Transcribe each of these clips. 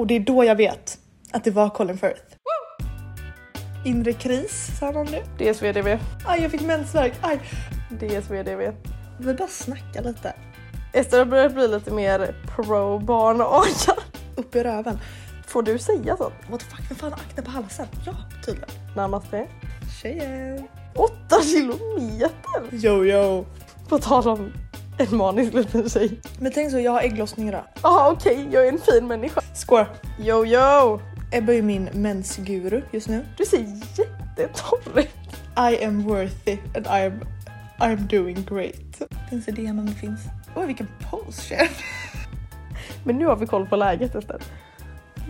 Och det är då jag vet att det var Colin Firth. Inre kris, sa någon nu. DSVDV. Aj, jag fick mensvärk. Aj. DSVDV. Vi bara snacka lite. Ester har börjat bli lite mer pro barnaga. Upp i röven. Får du säga så? What the fuck, vem fan har akne på halsen? Ja, tydligen. Namaste. Tjejer. Åtta kilometer! Yo yo. På tal om en manisk liten tjej. Men tänk så, jag har ägglossning idag. Ja okej, jag är en fin människa. Skål. Yo yo! Ebba är min mensguru just nu. Du ser jättetorr. I am worthy and I'm, I'm doing great. Finns idén om det finns? Oj vilken pose. Men nu har vi koll på läget Ester.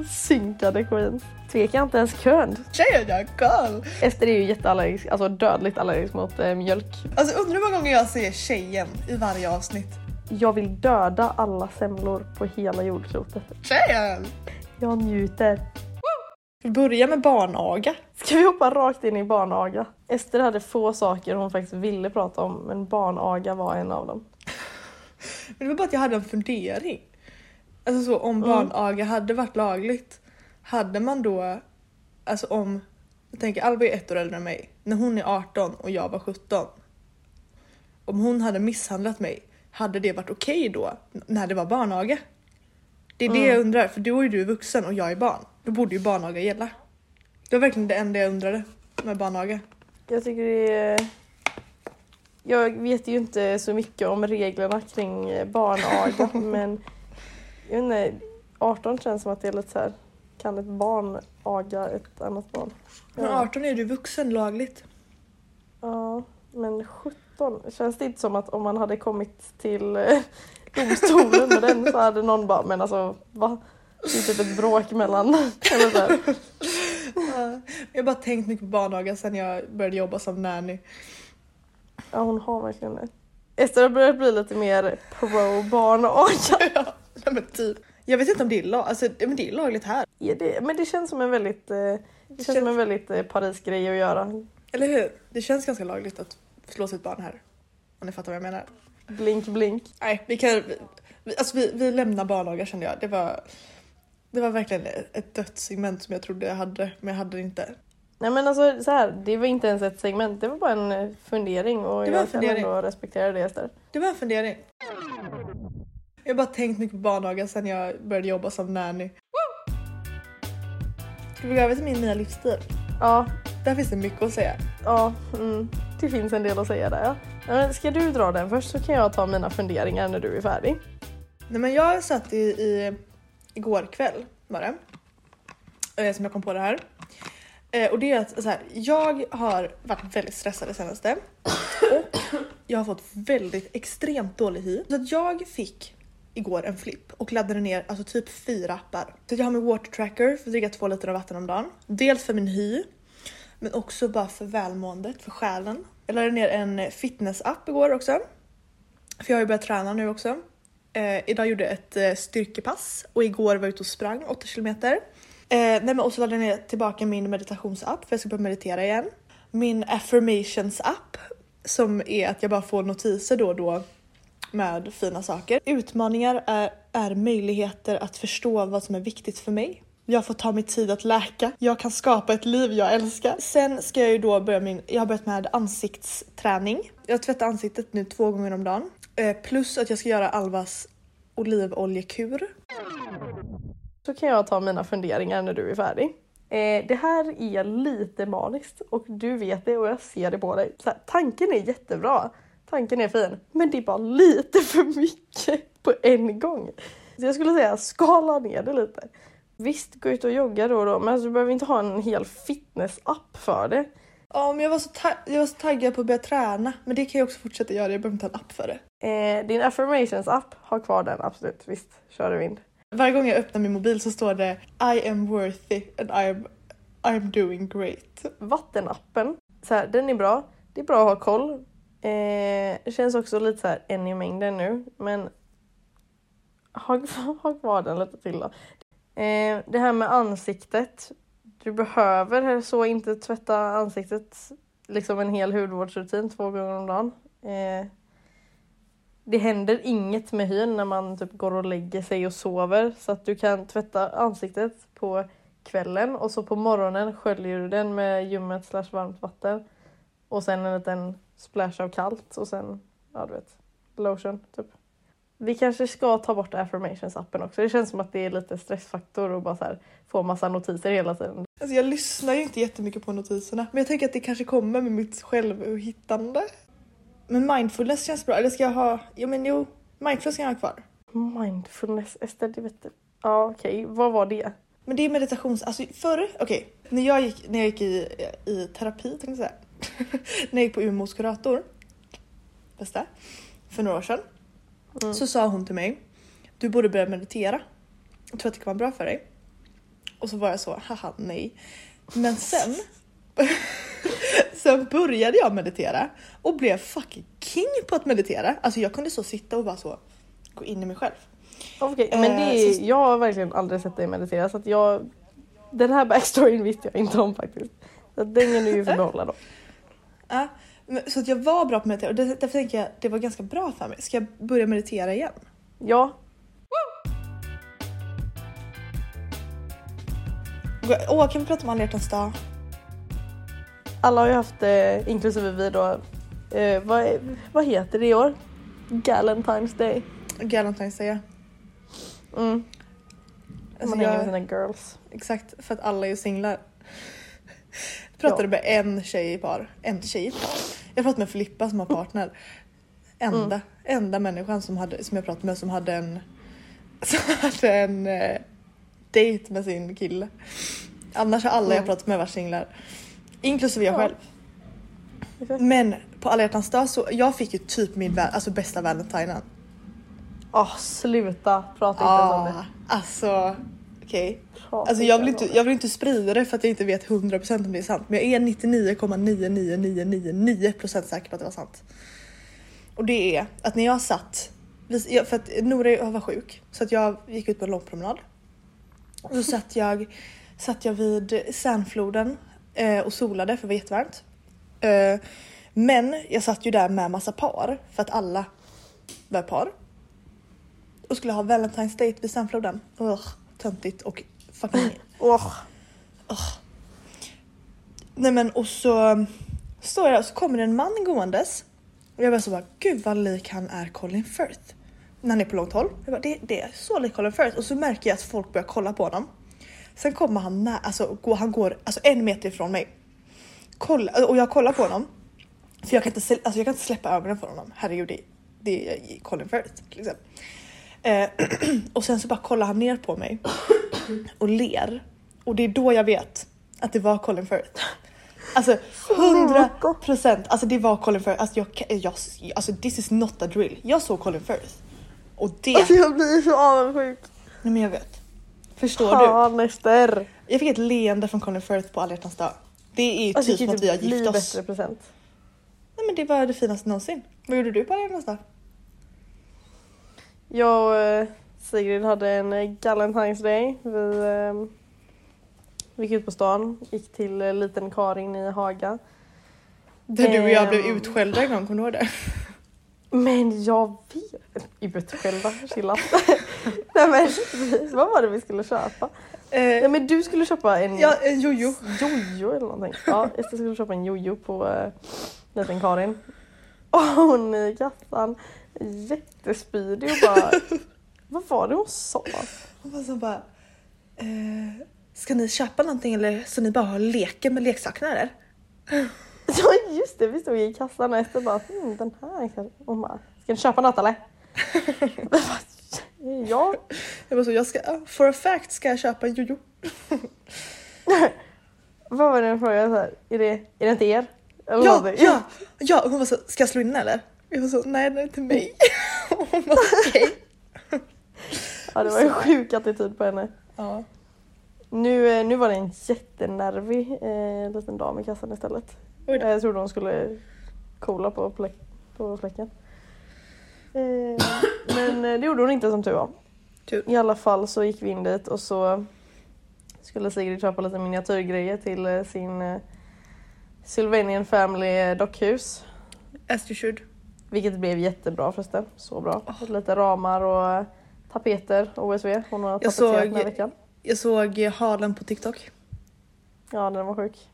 Synkade queens. Tvekar inte ens kön. Tjejer jag koll. Ester är ju jätteallergisk, alltså dödligt allergisk mot eh, mjölk. Alltså undrar hur många gånger jag säger tjejen i varje avsnitt. Jag vill döda alla semlor på hela jordklotet. Tjejen! Jag njuter. Vi börjar med barnaga. Ska vi hoppa rakt in i barnaga? Ester hade få saker hon faktiskt ville prata om, men barnaga var en av dem. Men det var bara att jag hade en fundering. Alltså så om barnaga hade varit lagligt. Hade man då, alltså om, jag tänker Alba är ett år äldre än mig. När hon är 18 och jag var 17. Om hon hade misshandlat mig, hade det varit okej då? När det var barnaga? Det är det jag undrar, för då är du vuxen och jag är barn. Då borde ju barnaga gälla. Det var verkligen det enda jag undrade med barnaga. Jag tycker det är... Jag vet ju inte så mycket om reglerna kring barnaga, men jag vet inte, 18 känns som att det är lite så här. Kan ett barn aga ett annat barn? Men Ja. 18 är du vuxen lagligt. Ja, men 17. Känns det inte som att om man hade kommit till eh, domstolen med den så hade någon bara, men alltså va? Det är typ ett bråk mellan... Eller så här. Ja, Jag har bara tänkt mycket på barnaga sen jag började jobba som nanny. Ja, hon har verkligen det. Ester har börjat bli lite mer pro barnaga. Ja, men typ. Jag vet inte om det är, lag, alltså, ja, men det är lagligt här. Är det, men det känns som en väldigt, eh, det känns som en väldigt eh, Paris-grej att göra. Eller hur? Det känns ganska lagligt att slå sitt barn här. Om ni fattar vad jag menar. Blink blink. Nej, vi kan... Vi, alltså vi, vi lämnar barnaga kände jag. Det var, det var verkligen ett dött segment som jag trodde jag hade, men jag hade det inte. Nej men alltså så här, det var inte ens ett segment, det var bara en eh, fundering och jag fundering. kan ändå respektera det Ester. Det var en fundering. Jag har bara tänkt mycket på barnaga sen jag började jobba som nanny. Ska vi gå över till min nya livsstil? Ja, Där finns det mycket att säga. ja, mm, det finns en del att säga där ja. men Ska du dra den först så kan jag ta mina funderingar när du är färdig. Nej, men jag satt i, i igår kväll var det. Eh, som jag kom på det här. Eh, och det är att så här, jag har varit väldigt stressad det senaste. Och jag har fått väldigt extremt dålig hy. Så att jag fick igår en flipp och laddade ner alltså typ fyra appar. Så jag har min water tracker för att dricka två liter vatten om dagen. Dels för min hy, men också bara för välmåendet, för själen. Jag laddade ner en fitness-app igår också. För jag har ju börjat träna nu också. Eh, idag gjorde jag ett eh, styrkepass och igår var jag ute och sprang 8 kilometer. Eh, nej men och så laddade jag ner tillbaka min meditationsapp för jag ska börja meditera igen. Min affirmations app som är att jag bara får notiser då och då med fina saker. Utmaningar är, är möjligheter att förstå vad som är viktigt för mig. Jag får ta mig tid att läka. Jag kan skapa ett liv jag älskar. Sen ska jag ju då börja min, jag har börjat med ansiktsträning. Jag tvättar ansiktet nu två gånger om dagen. Eh, plus att jag ska göra Alvas olivoljekur. Så kan jag ta mina funderingar när du är färdig. Eh, det här är lite maniskt och du vet det och jag ser det på dig. Så här, tanken är jättebra, tanken är fin, men det är bara lite för mycket på en gång. Så jag skulle säga skala ner det lite. Visst, gå ut och jogga då och då, men alltså, du behöver inte ha en hel fitness-app för det. Ja men jag var, så jag var så taggad på att börja träna men det kan jag också fortsätta göra, jag behöver inte ha en app för det. Eh, din affirmations-app, ha kvar den absolut. Visst, kör du vind. Varje gång jag öppnar min mobil så står det I am worthy and I'm, I'm doing great. Vattenappen, så här, den är bra. Det är bra att ha koll. Eh, det känns också lite så här en i mängden nu, men ha, ha kvar den lite till då. Eh, det här med ansiktet. Du behöver så inte tvätta ansiktet liksom en hel hudvårdsrutin två gånger om dagen. Eh, det händer inget med hyn när man typ går och lägger sig och sover så att du kan tvätta ansiktet på kvällen och så på morgonen sköljer du den med ljummet slash varmt vatten och sen en liten splash av kallt och sen, ja du vet, lotion typ. Vi kanske ska ta bort affirmations-appen också. Det känns som att det är lite stressfaktor och bara så här, få massa notiser hela tiden. Alltså jag lyssnar ju inte jättemycket på notiserna men jag tänker att det kanske kommer med mitt självhittande. Men mindfulness känns bra. Eller ska jag ha... Jo men jo, mindfulness kan jag ha kvar. Mindfulness, Ester, det vet du. Ja okej, vad var det? Men det är meditations... Alltså förr, okej. När jag gick, när jag gick i, i terapi tänkte jag säga. När jag gick på Umeås kurator. Bästa. För några år sedan. Mm. Så sa hon till mig. Du borde börja meditera. Jag tror att det kan vara bra för dig. Och så var jag så, haha nej. Men sen. sen började jag meditera och blev fucking king på att meditera. Alltså jag kunde så sitta och bara så gå in i mig själv. Okej, men det Eh, är, jag har verkligen aldrig sett dig meditera så att jag... Den här backstoryn visste jag inte om faktiskt. Så den kan du ju få behålla då. Ja, så att jag var bra på att meditera och därför tänker jag att det var ganska bra för mig. Ska jag börja meditera igen? Ja, Åh, kan vi prata om alla hjärtans dag? alla har ju haft, eh, inklusive vi då, eh, vad, vad heter det i år? Galentine's Day. Galentine's Day. ja. Mm. Alltså Man hänger med sina girls. exakt, för att alla är singlar. Jag pratade med en tjej i par. En tjej i par. Jag pratade med Filippa som har partner. Enda, Mm. enda människan som, hade, som jag pratade med som hade en, som hade en eh, dejt med sin kille. Annars har alla jag Mm. pratat med varit singlar. Inklusive jag Ja. själv. Exakt. Men på alla hjärtans dag så jag fick ju typ min alltså bästa valentinen. Åh, sluta prata inte ens om det. Ah, alltså okej. Prata Alltså jag vill, inte, jag vill inte sprida det för att jag inte vet 100% om det är sant. Men jag är 99,99999% säker på att det var sant. Och det är att när jag satt, för att Nora var sjuk så att jag gick ut på en lång promenad. Och så satt jag, satt jag vid Sandfloden eh, och solade för det var jättevarmt. Eh, men jag satt ju där med massa par för att alla var par. Och skulle ha Valentine's date vid Sandfloden. Ugh, töntigt och fucking... Åh, Nej men och så står jag och så kommer det en man gåendes. Och jag bara så bara, gud vad lik han är Colin Firth. När han är på långt håll. Jag bara, det, det är så lik Colin Firth. Och så märker jag att folk börjar kolla på honom. Sen kommer han nära, alltså går, han går alltså en meter ifrån mig. Kolla, och jag kollar på honom. För jag kan inte, alltså jag kan inte släppa ögonen på honom. Herregud, det, det är Colin Firth. Liksom. Eh, och sen så bara kollar han ner på mig och ler. Och det är då jag vet att det var Colin Firth. Alltså 100 procent, alltså det var Colin Firth. Alltså, jag, jag, alltså this is not a drill. Jag såg Colin Firth. Och det, alltså jag blir så avundsjuk. nej men jag vet. Förstår du? Fan Ester. Jag fick ett leende från Colin Firth på alla hjärtans dag. Det är Alltså, typ som att vi har gift oss. bättre present. Nej men det var det finaste någonsin. Vad gjorde du på alla hjärtans dag? Jag och eh, Sigrid hade en eh, Galentine's Day. Vi, eh, vi gick ut på stan, gick till eh, liten Karin i Haga. Där du och jag blev Ehm. utskällda en gång, kommer du ihåg det? Men jag vet Ut själva, chilla. Nej men vad var det vi skulle köpa? Nej Eh, men du skulle köpa en ja, en jojo. jojo eller någonting. Ja, Ester skulle köpa en jojo på uh, liten Karin. Och hon i kassan jättespydig och bara Vad var det hon sa? Hon var så bara... Eh, ska ni köpa någonting eller så ni bara har leker med leksakerna eller? Ja just det, vi stod i kassan och Ester bara mm, den här kanske. Hon bara Ska ni köpa något eller? Bara, ja. Jag var så, jag ska, for a fact ska jag köpa en jojo. Vad var det så här, är det, är det inte er? Eller Ja, någonting? ja, ja! Hon var så, ska jag slå in eller? Jag var så, nej det är inte mig. Hon var okej. ja det var en sjuk attityd på henne. Ja. Nu, eh, nu var det en jättenervig eh, liten dam i kassan istället. Då. Jag trodde hon skulle coola på, fläck, på fläcken. Eh, men eh, det gjorde hon inte som tur var. Tur. I alla fall så gick vi in dit och så skulle Sigrid köpa lite miniatyrgrejer till eh, sin eh, Sylvanian Family eh, dockhus. As you should. Vilket blev jättebra förresten. Så bra. Lite ramar och tapeter, OSV. Hon har tapeterat såg- den här veckan. Jag såg halen på TikTok. Ja, den var sjuk.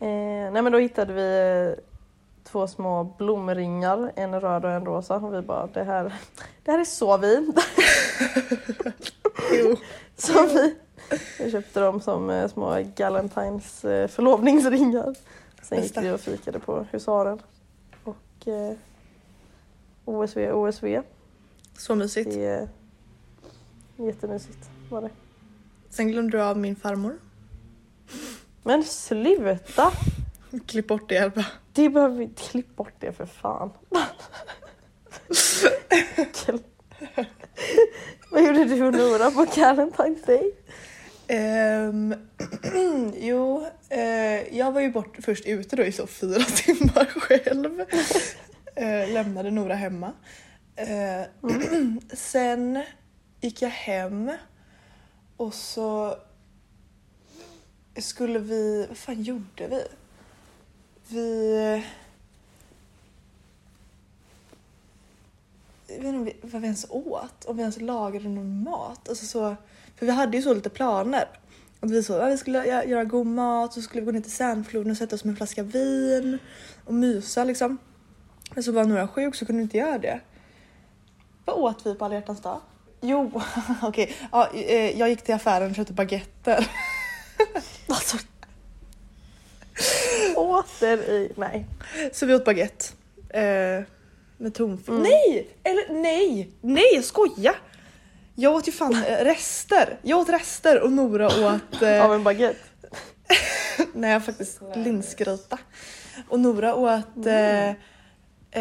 Eh, nej men då hittade vi två små blomringar, en röd och en rosa. Och vi bara, det här, det här är så vi. Så vi, vi köpte dem som eh, små Galentines eh, förlovningsringar. Sen gick vi och fikade på Husaren. Och eh, OSV, OSV. Så mysigt. Det är jättemysigt var det. Sen glömde du av min farmor. Men sluta! Klipp bort det Elba. Det behöver vi klipp bort det för fan. Vad gjorde du och Nora på Valentine's Day? Um, jo, uh, jag var ju bort först ute då i så fyra timmar själv. uh, lämnade Nora hemma. Eh, sen gick jag hem och så skulle vi, vad fan gjorde vi? Vi... Jag vet inte vad vi ens åt, om vi ens lagade någon mat. Alltså så, för vi hade ju så lite planer. Och vi, så, ja, vi skulle gö- göra god mat, så skulle vi gå ner till Sandfloden och sätta oss med en flaska vin och mysa liksom. Men så var några sjuk så kunde vi inte göra det. Vad åt vi på alla hjärtans dag? Jo, okej. Ja, eh, jag gick till affären och köpte baguetter. Alltså. Åter i... Nej. Så vi åt baguette. Eh, med tonfisk. Mm. Nej! Eller nej! Nej, jag skojar! Jag åt ju fan eh, rester. Jag åt rester och Nora åt... Eh, Av en baguette. nej, faktiskt linsgryta. Och Nora åt eh,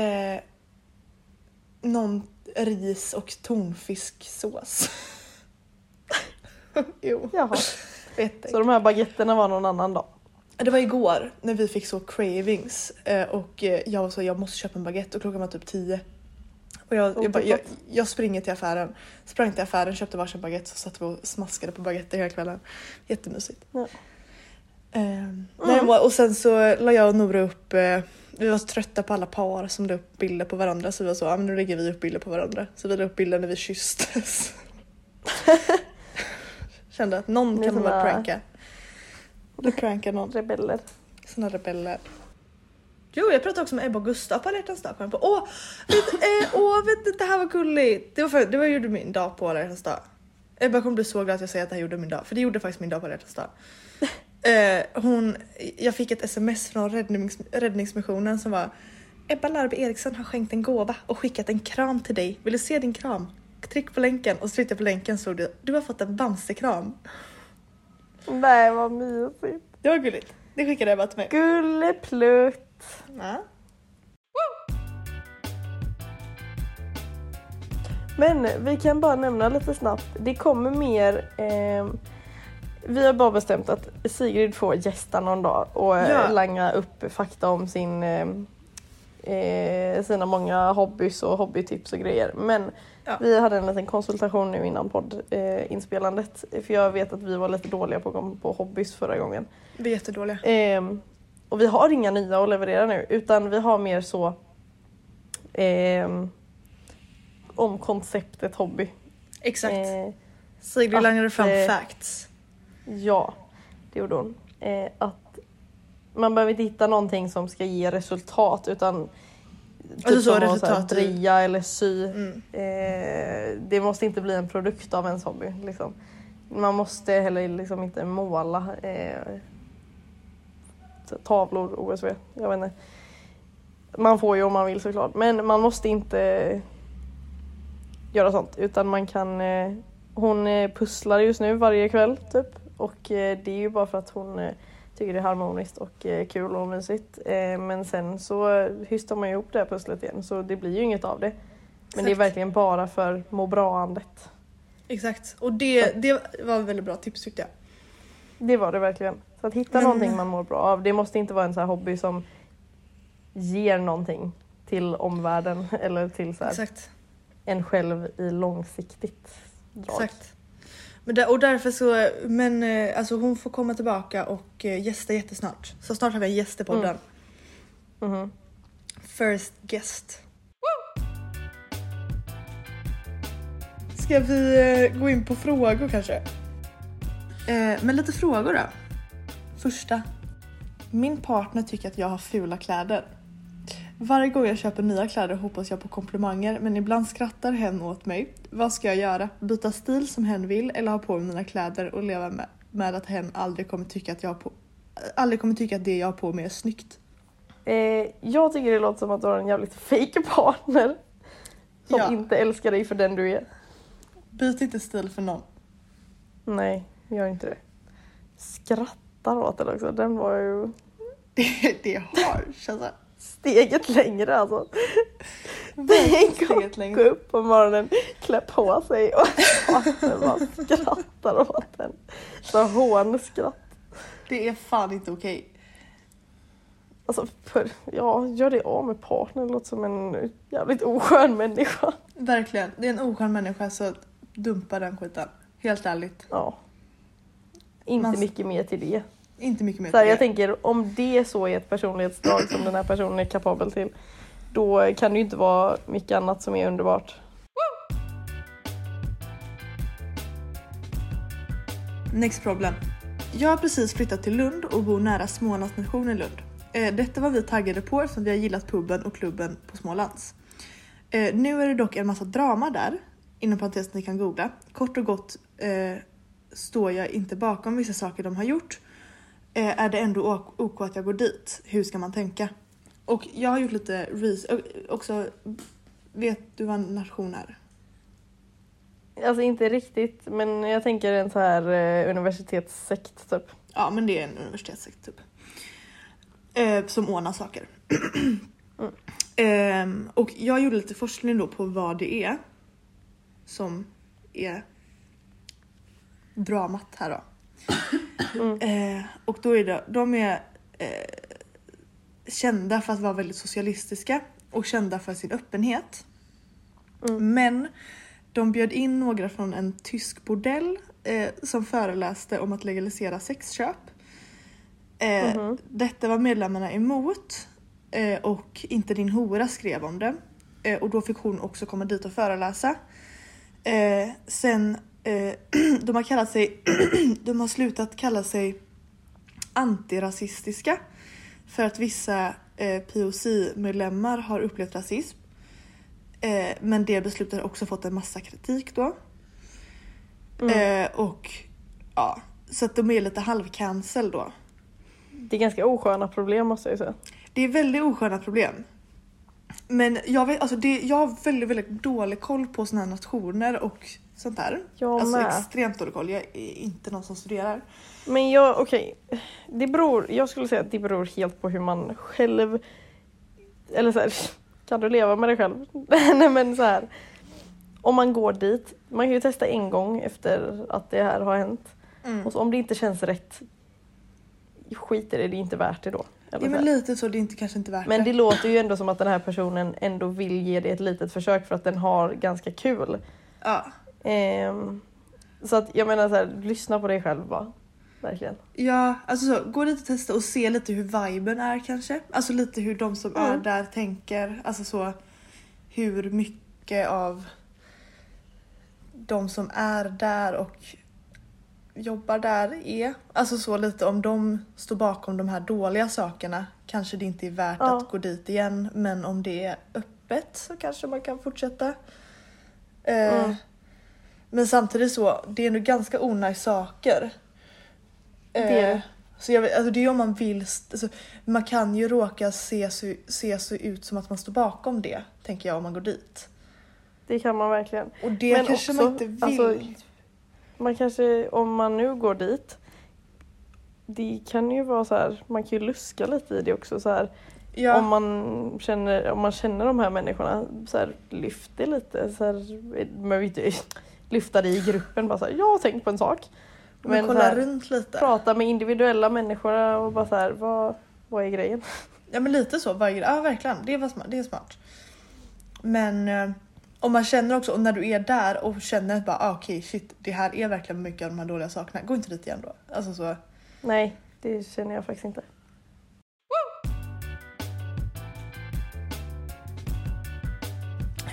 eh, någon ris och tonfisksås. jo, Jaha. Så de här baguetterna var någon annan dag. Det var igår när vi fick så cravings eh, och eh, jag var så jag måste köpa en baguette och klockan var typ 10. Och jag, jag, bara, jag, jag springer till affären, sprang till affären, köpte varsin baguette så satt vi och smaskade på baguetter hela kvällen. Jättemysigt. Ja. Ehm, nej, och- och sen så la jag och Nora upp, eh, vi var så trötta på alla par som la upp bilder på varandra så vi var så, ja men nu lägger vi upp bilder på varandra. Så vi la upp bilder när vi kysstes. Kände att någon kan väl såna- pranka. Du prankar någon. Rebeller. Såna rebeller. Jo, jag pratade också med Ebba och Gustav på alla hjärtans dag. Kom på. Åh, vet, eh, åh vet, du, det här var gulligt. Det var, för, det var gjorde min dag på alla hjärtans dag. Ebba kommer bli så glad att jag säger att det här gjorde min dag. För det gjorde faktiskt min dag på alla hjärtans dag. Eh, hon, jag fick ett sms från räddnings, räddningsmissionen som var Ebba Larby Eriksson har skänkt en gåva och skickat en kram till dig. Vill du se din kram? Tryck på länken och så på länken stod det du har fått en Bamse-kram. Nej vad mysigt. Det var gulligt. Det skickade Ebba till mig. Gulleplutt. Ja. Men vi kan bara nämna lite snabbt. Det kommer mer. Eh, vi har bara bestämt att Sigrid får gästa någon dag och eh, Ja. langa upp fakta om sin, eh, eh, sina många hobbys och hobbytips och grejer. Men Ja. vi hade en liten konsultation nu innan poddinspelandet. för jag vet att vi var lite dåliga på, på hobbys förra gången. Vi är jättedåliga. Ehm, och vi har inga nya att leverera nu utan vi har mer så ehm, om konceptet hobby. Exakt. Eh, Sigrid langade fram eh, facts. ja, det gjorde hon. Eh, att man behöver inte hitta någonting som ska ge resultat utan typ Alltså så, resultat dreja eller sy. Mm. Eh, det måste inte bli en produkt av ens hobby. Liksom. Man måste heller liksom inte måla eh, tavlor, OSV. Jag vet inte. Man får ju om man vill såklart, men man måste inte göra sånt utan man kan eh, hon eh, pusslar just nu varje kväll typ och eh, det är ju bara för att hon eh, tycker det är harmoniskt och eh, kul och mysigt. Eh, men sen så hystar man ju ihop det här pusslet igen så det blir ju inget av det. Men det är Exakt. verkligen bara för må bra-andet. Exakt. Och det, det var väldigt bra tips tyckte jag. Det var det verkligen. Så att hitta Men- någonting man mår bra av. Det måste inte vara en sån här hobby som ger någonting till omvärlden eller till så Exakt. en själv i långsiktigt drag. Exakt. Men där, och därför så, men eh, alltså hon får komma tillbaka och eh, gästa jättesnart. Så snart har vi en gäst i podden. Mhm. First guest. Ska vi eh, gå in på frågor kanske? Eh, men lite frågor då. Första. Min partner tycker att jag har fula kläder. Varje gång jag köper nya kläder hoppas jag på komplimanger men ibland skrattar hen åt mig. Vad ska jag göra? Byta stil som hen vill eller ha på mig mina kläder och leva med, med att hen aldrig kommer tycka att jag på, aldrig kommer tycka att det jag har på mig är snyggt. Eh, jag tycker det låter som att du har en jävligt fake partner. Som Ja. inte älskar dig för den du är. Byt inte stil för någon. Nej, gör inte det. Skrattar åt den också. Den var ju Det, det har känns det. Steget längre alltså. Tänk att gå upp på morgonen, klä på sig och bara skrattar åt den. Så hånskratt. Det är fan inte okej. Alltså, för, ja, gör det av med partnern. Låter som en jävligt oskön människa. Verkligen. Det är en oskön människa så dumpa den skiten. Helt ärligt. Ja. Inte Man- mycket mer till det. Inte mycket mer Så här, jag tänker om det så är ett personlighetsdrag som den här personen är kapabel till. Då kan det ju inte vara mycket annat som är underbart. Next problem. Jag har precis flyttat till Lund och bor nära Smålands nation i Lund. Eh, detta var vi taggade på eftersom vi har gillat puben och klubben på Smålands. Eh, nu är det dock en massa drama där, inom parentes ni kan googla. Kort och gott eh, står jag inte bakom vissa saker de har gjort. Eh, är det ändå ok- att jag går dit? Hur ska man tänka? Och jag har gjort lite research, också vet du vad en nation är? Alltså inte riktigt men jag tänker en så här eh, universitetssekt typ. Ja, men det är en universitetssekt typ. Eh, som ordnar saker. Mm. Ehm, och jag gjorde lite forskning då på vad det är som är dramat här då. Mm. Eh, och då är det, de är eh, kända för att vara väldigt socialistiska och kända för sin öppenhet. Mm. Men de bjöd in några från en tysk bordell eh, som föreläste om att legalisera sexköp. Mhm. Detta var medlemmarna emot eh, och inte din hora skrev om det. Eh, och då fick hon också komma dit och föreläsa. Sen, eh, de har kallat sig, de har slutat kalla sig antirasistiska för att vissa eh, POC-medlemmar har upplevt rasism. Eh, men det beslutet har också fått en massa kritik då. Mm. Eh, och ja, så att de är lite halvcancel då. Det är ganska osköna problem måste jag säga. Det är väldigt osköna problem. Men jag, vet, alltså det, jag har väldigt, väldigt dålig koll på såna här nationer och sånt där. Jag alltså med. extremt dålig koll. Jag är inte någon som studerar. Men jag, okej. Det beror, jag skulle säga att det beror helt på hur man själv... Eller så här, kan du leva med dig själv? Nej men så här. Om man går dit, man kan ju testa en gång efter att det här har hänt. Mm. Och så, om det inte känns rätt, skit i det, det är inte värt det då. Eller Ja, men här. lite så, det är inte, kanske inte värt Men det det. låter ju ändå som att den här personen ändå vill ge det ett litet försök för att den har ganska kul. Ja. Ehm, så att jag menar så här, lyssna på dig själv bara. Verkligen. Ja, alltså så, gå dit och testa och se lite hur viben är kanske. Alltså lite hur de som är Mm. där tänker. Alltså så hur mycket av de som är där och jobbar där är. Alltså så lite om de står bakom de här dåliga sakerna kanske det inte är värt Ja. att gå dit igen. Men om det är öppet så kanske man kan fortsätta. Eh, Mm. Men samtidigt så, det är nog ganska onajs saker. Det är det. Eh, Så jag, vet- alltså det är om man vill, alltså, man kan ju råka se se så ut som att man står bakom det, tänker jag om man går dit. Det kan man verkligen. Och det Men kanske också, man inte vill. alltså, Man kanske, om man nu går dit, det kan ju vara så här, man kan ju luska lite i det också så här. ja, Om, man känner, om man känner de här människorna, så här, lyft det lite. Så här, man lyfta det i gruppen, bara så här, jag har tänkt på en sak. men, kolla här, runt lite. prata med individuella människor och bara så här, vad, vad är grejen? Ja men lite så, varje, ja verkligen, det, var smart, det är smart. Men eh, om man känner också, och när du är där och känner att bara ah, okej shit, det här är verkligen mycket av de här dåliga sakerna, gå inte dit igen då. Alltså så, Nej, det känner jag faktiskt inte.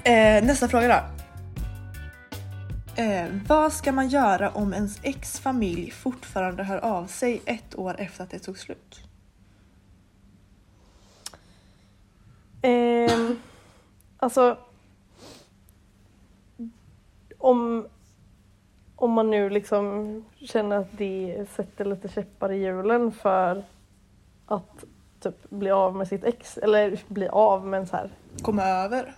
Eh, nästa fråga då. Eh, vad ska man göra om ens ex familj fortfarande hör av sig ett år efter att det tog slut? Ehm, alltså... Om, om man nu liksom känner att det sätter lite käppar i hjulen för att typ bli av med sitt ex, eller bli av men så här Komma över?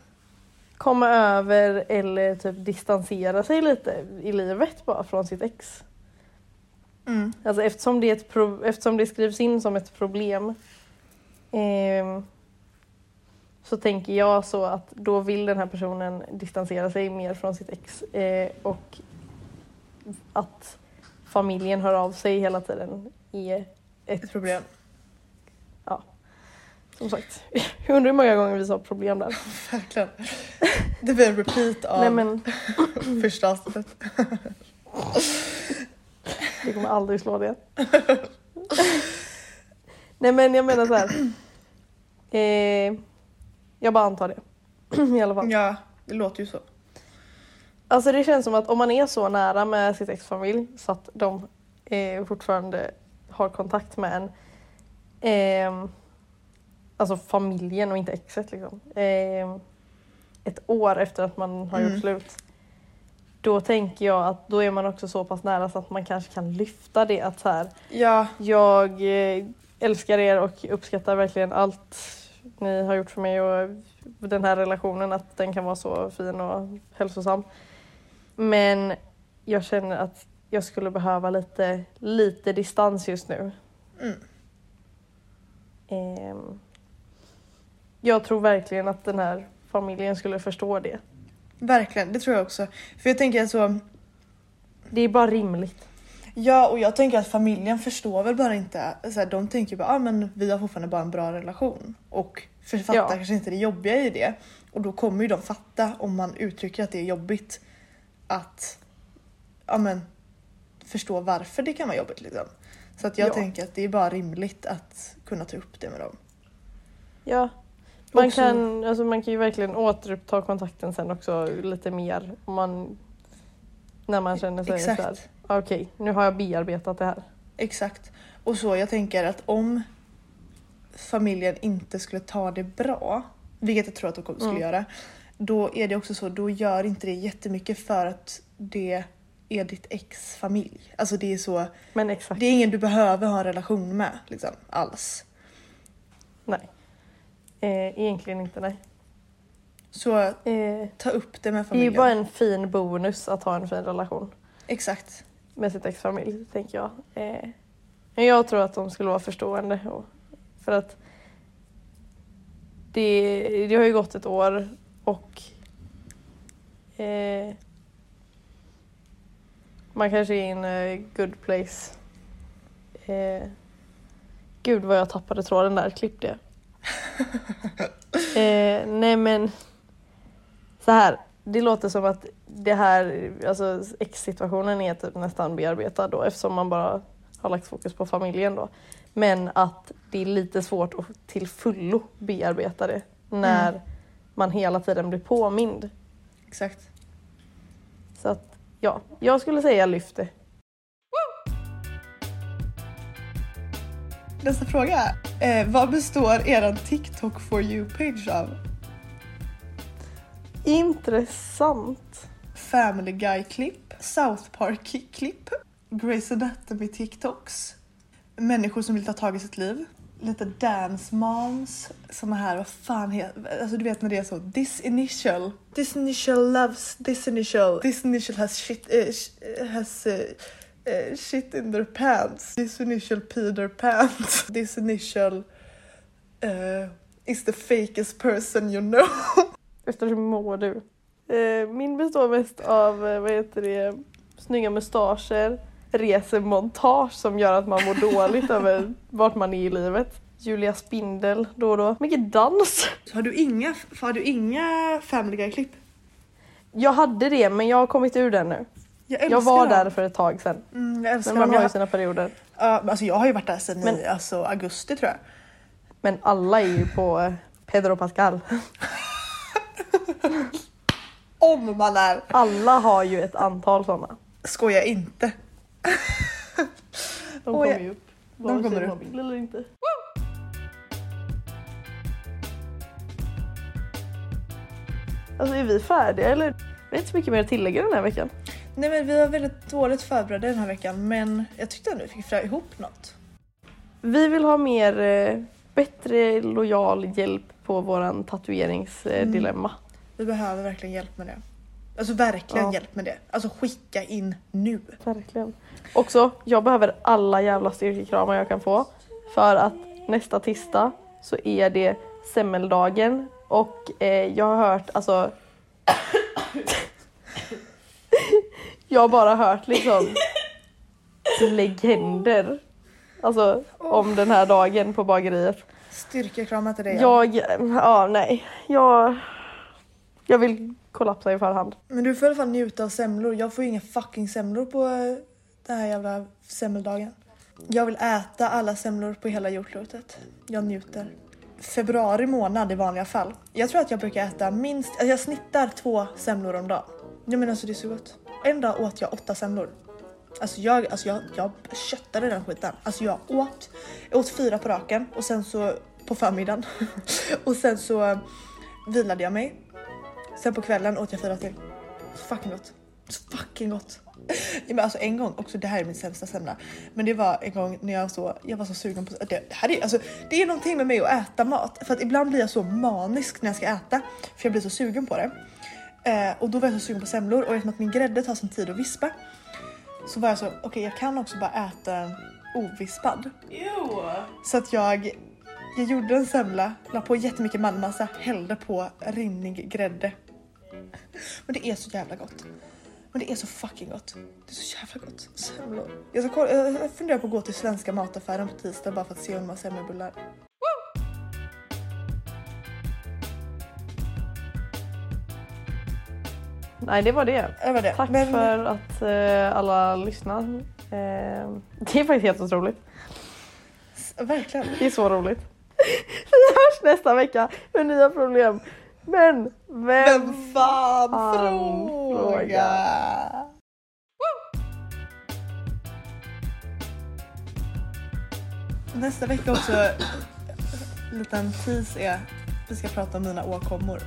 Komma över eller typ distansera sig lite i livet bara från sitt ex. Mm. Alltså eftersom det, är ett pro- eftersom det skrivs in som ett problem ehm, så tänker jag så att då vill den här personen distansera sig mer från sitt ex eh, och att familjen hör av sig hela tiden är ett, Ett problem. som sagt, jag undrar hur många gånger vi sa problem där. Verkligen. Det blir en repeat av Nej men första avsnittet. vi kommer aldrig slå det. Nej men jag menar så här. Eh, jag bara antar det. I alla fall. Ja, det låter ju så. Alltså det känns som att om man är så nära med sitt ex-familj så att de eh, fortfarande har kontakt med en. ehm, alltså familjen och inte exet liksom. Ett år efter att man har Mm. gjort slut. Då tänker jag att då är man också så pass nära så att man kanske kan lyfta det att så här, Ja, jag eh, älskar er och uppskattar verkligen allt ni har gjort för mig och den här relationen att den kan vara så fin och hälsosam. Men jag känner att jag skulle behöva lite, lite distans just nu. Mm. Ehm, jag tror verkligen att den här familjen skulle förstå det. verkligen. Det tror jag också. För jag tänker att så, Det är bara rimligt. ja och jag tänker att familjen förstår väl bara inte, så här, de tänker bara ah, men vi har fortfarande bara en bra relation. Och fattar Ja. kanske inte det jobbiga i det. Och då kommer ju de fatta om man uttrycker att det är jobbigt att ja, men, förstå varför det kan vara jobbigt. Liksom. Så att jag Ja. tänker att det är bara rimligt att kunna ta upp det med dem. Ja. Man, Också- kan, alltså man kan ju verkligen återuppta kontakten sen också lite mer. Om man, när man känner sig Exakt. såhär, okej nu har jag bearbetat det här. Exakt. Och så jag tänker att om familjen inte skulle ta det bra, vilket jag tror att de skulle Mm. göra, då är det också så, då gör inte det jättemycket för att det är ditt ex familj. Alltså det är så, det är ingen du behöver ha en relation med liksom, alls. nej. Eh, egentligen inte nej. Så Eh, ta upp det med det är familjen. ju bara en fin bonus att ha en fin relation Exakt. med sitt ex-familj, tänker jag. Eh, men jag tror att de skulle vara förstående. Och, för att det, det har ju gått ett år och eh, man kanske är i en eh, good place. Eh, gud vad jag tappade tråden där, klipp det. eh, nej men så här, det låter som att det här, alltså ex-situationen är typ nästan bearbetad då eftersom man bara har lagt fokus på familjen då. Men att det är lite svårt att till fullo bearbeta det när Mm. man hela tiden blir påmind. Exakt. Så att ja, jag skulle säga lyft det. Nästa fråga. Eh, vad består eran TikTok for you-page av? Intressant. Family Guy-klipp, South Park-klipp, Grey's Anatomy TikToks, människor som vill ta tag i sitt liv, lite dance moms, såna här, vad fan heter, alltså du vet när det är så, this initial, this initial loves this initial, this initial has shit, sh- has eh, eh, shit in their pants, this initial Peter pants, this initial eh, is the fakest person you know. Efter hur mår du? Eh, min består mest av, eh, vad heter det, snygga mustascher, resemontage som gör att man mår dåligt över vart man är i livet. Julia Spindel då och då. Mycket dans. Har du inga, har du inga Family Guy-klipp? Jag hade det men jag har kommit ur den nu. Jag, Jag var dem. där för ett tag sedan. Mm, jag Men man dem. har ju sina perioder. ja, alltså jag har ju varit där sedan i Men- alltså, augusti tror jag. Men alla är ju på eh, Pedro Pascal. Om man är! Alla har ju ett antal sådana. Skoja inte. De kommer ju upp. vare kommer sig upp. vill eller inte. Alltså är vi färdiga eller? Vi har inte så mycket mer att tillägga den här veckan. Nej men vi var väldigt dåligt förberedda den här veckan men jag tyckte ändå vi fick ihop något. Vi vill ha mer eh, bättre lojal hjälp på våran tatueringsdilemma. Vi behöver verkligen hjälp med det. Alltså verkligen Ja. hjälp med det. Alltså skicka in nu. Verkligen. Också, jag behöver alla jävla styrkekramar jag kan få. För att nästa tisdag så är det semmeldagen och eh, jag har hört alltså Jag har bara hört liksom legender Alltså om den här dagen på bageriet. Styrkekramar till dig. Jag, ja nej, jag Jag vill kollapsa i förhand. Men du får i alla fall njuta av semlor. Jag får ju inga fucking semlor på eh, den här jävla semmeldagen. Jag vill äta alla semlor på hela jordklotet. Jag njuter. Februari månad i vanliga fall. Jag tror att jag brukar äta minst, alltså jag snittar två semlor om dagen. Jag menar alltså det är så gott. En dag åt jag åtta semlor. Alltså jag, alltså jag, jag köttade den skiten. Alltså jag åt, jag åt fyra på raken och sen så på förmiddagen. och sen så eh, vilade jag mig. Sen på kvällen åt jag fyra till. Så fucking gott. Så fucking gott. Ja, men alltså en gång, också det här är min sämsta semla. Men det var en gång när jag, så, jag var så sugen på... Det, det, här är, alltså, det är någonting med mig att äta mat. För att ibland blir jag så manisk när jag ska äta. För jag blir så sugen på det. Eh, och då var jag så sugen på semlor och eftersom att min grädde tar sån tid att vispa. Så var jag så, okej jag kan också bara äta den ovispad. Så att jag, jag gjorde en semla, la på jättemycket mandelmassa, hällde på rinnig grädde. Men det är så jävla gott. Men det är så fucking gott. Det är så jävla gott. Semlor. Jag, ska kolla, jag funderar på att gå till svenska mataffären på tisdag bara för att se om de har semmelbullar. Nej det var det. Det var det. Tack Men- för att eh, alla lyssnar. Eh, det är faktiskt helt otroligt. Verkligen. Det är så roligt. Vi hörs nästa vecka med nya problem. Men vem... Vem fan fan fråga? Nästa vecka också, en liten tease är vi ska prata om mina åkommor.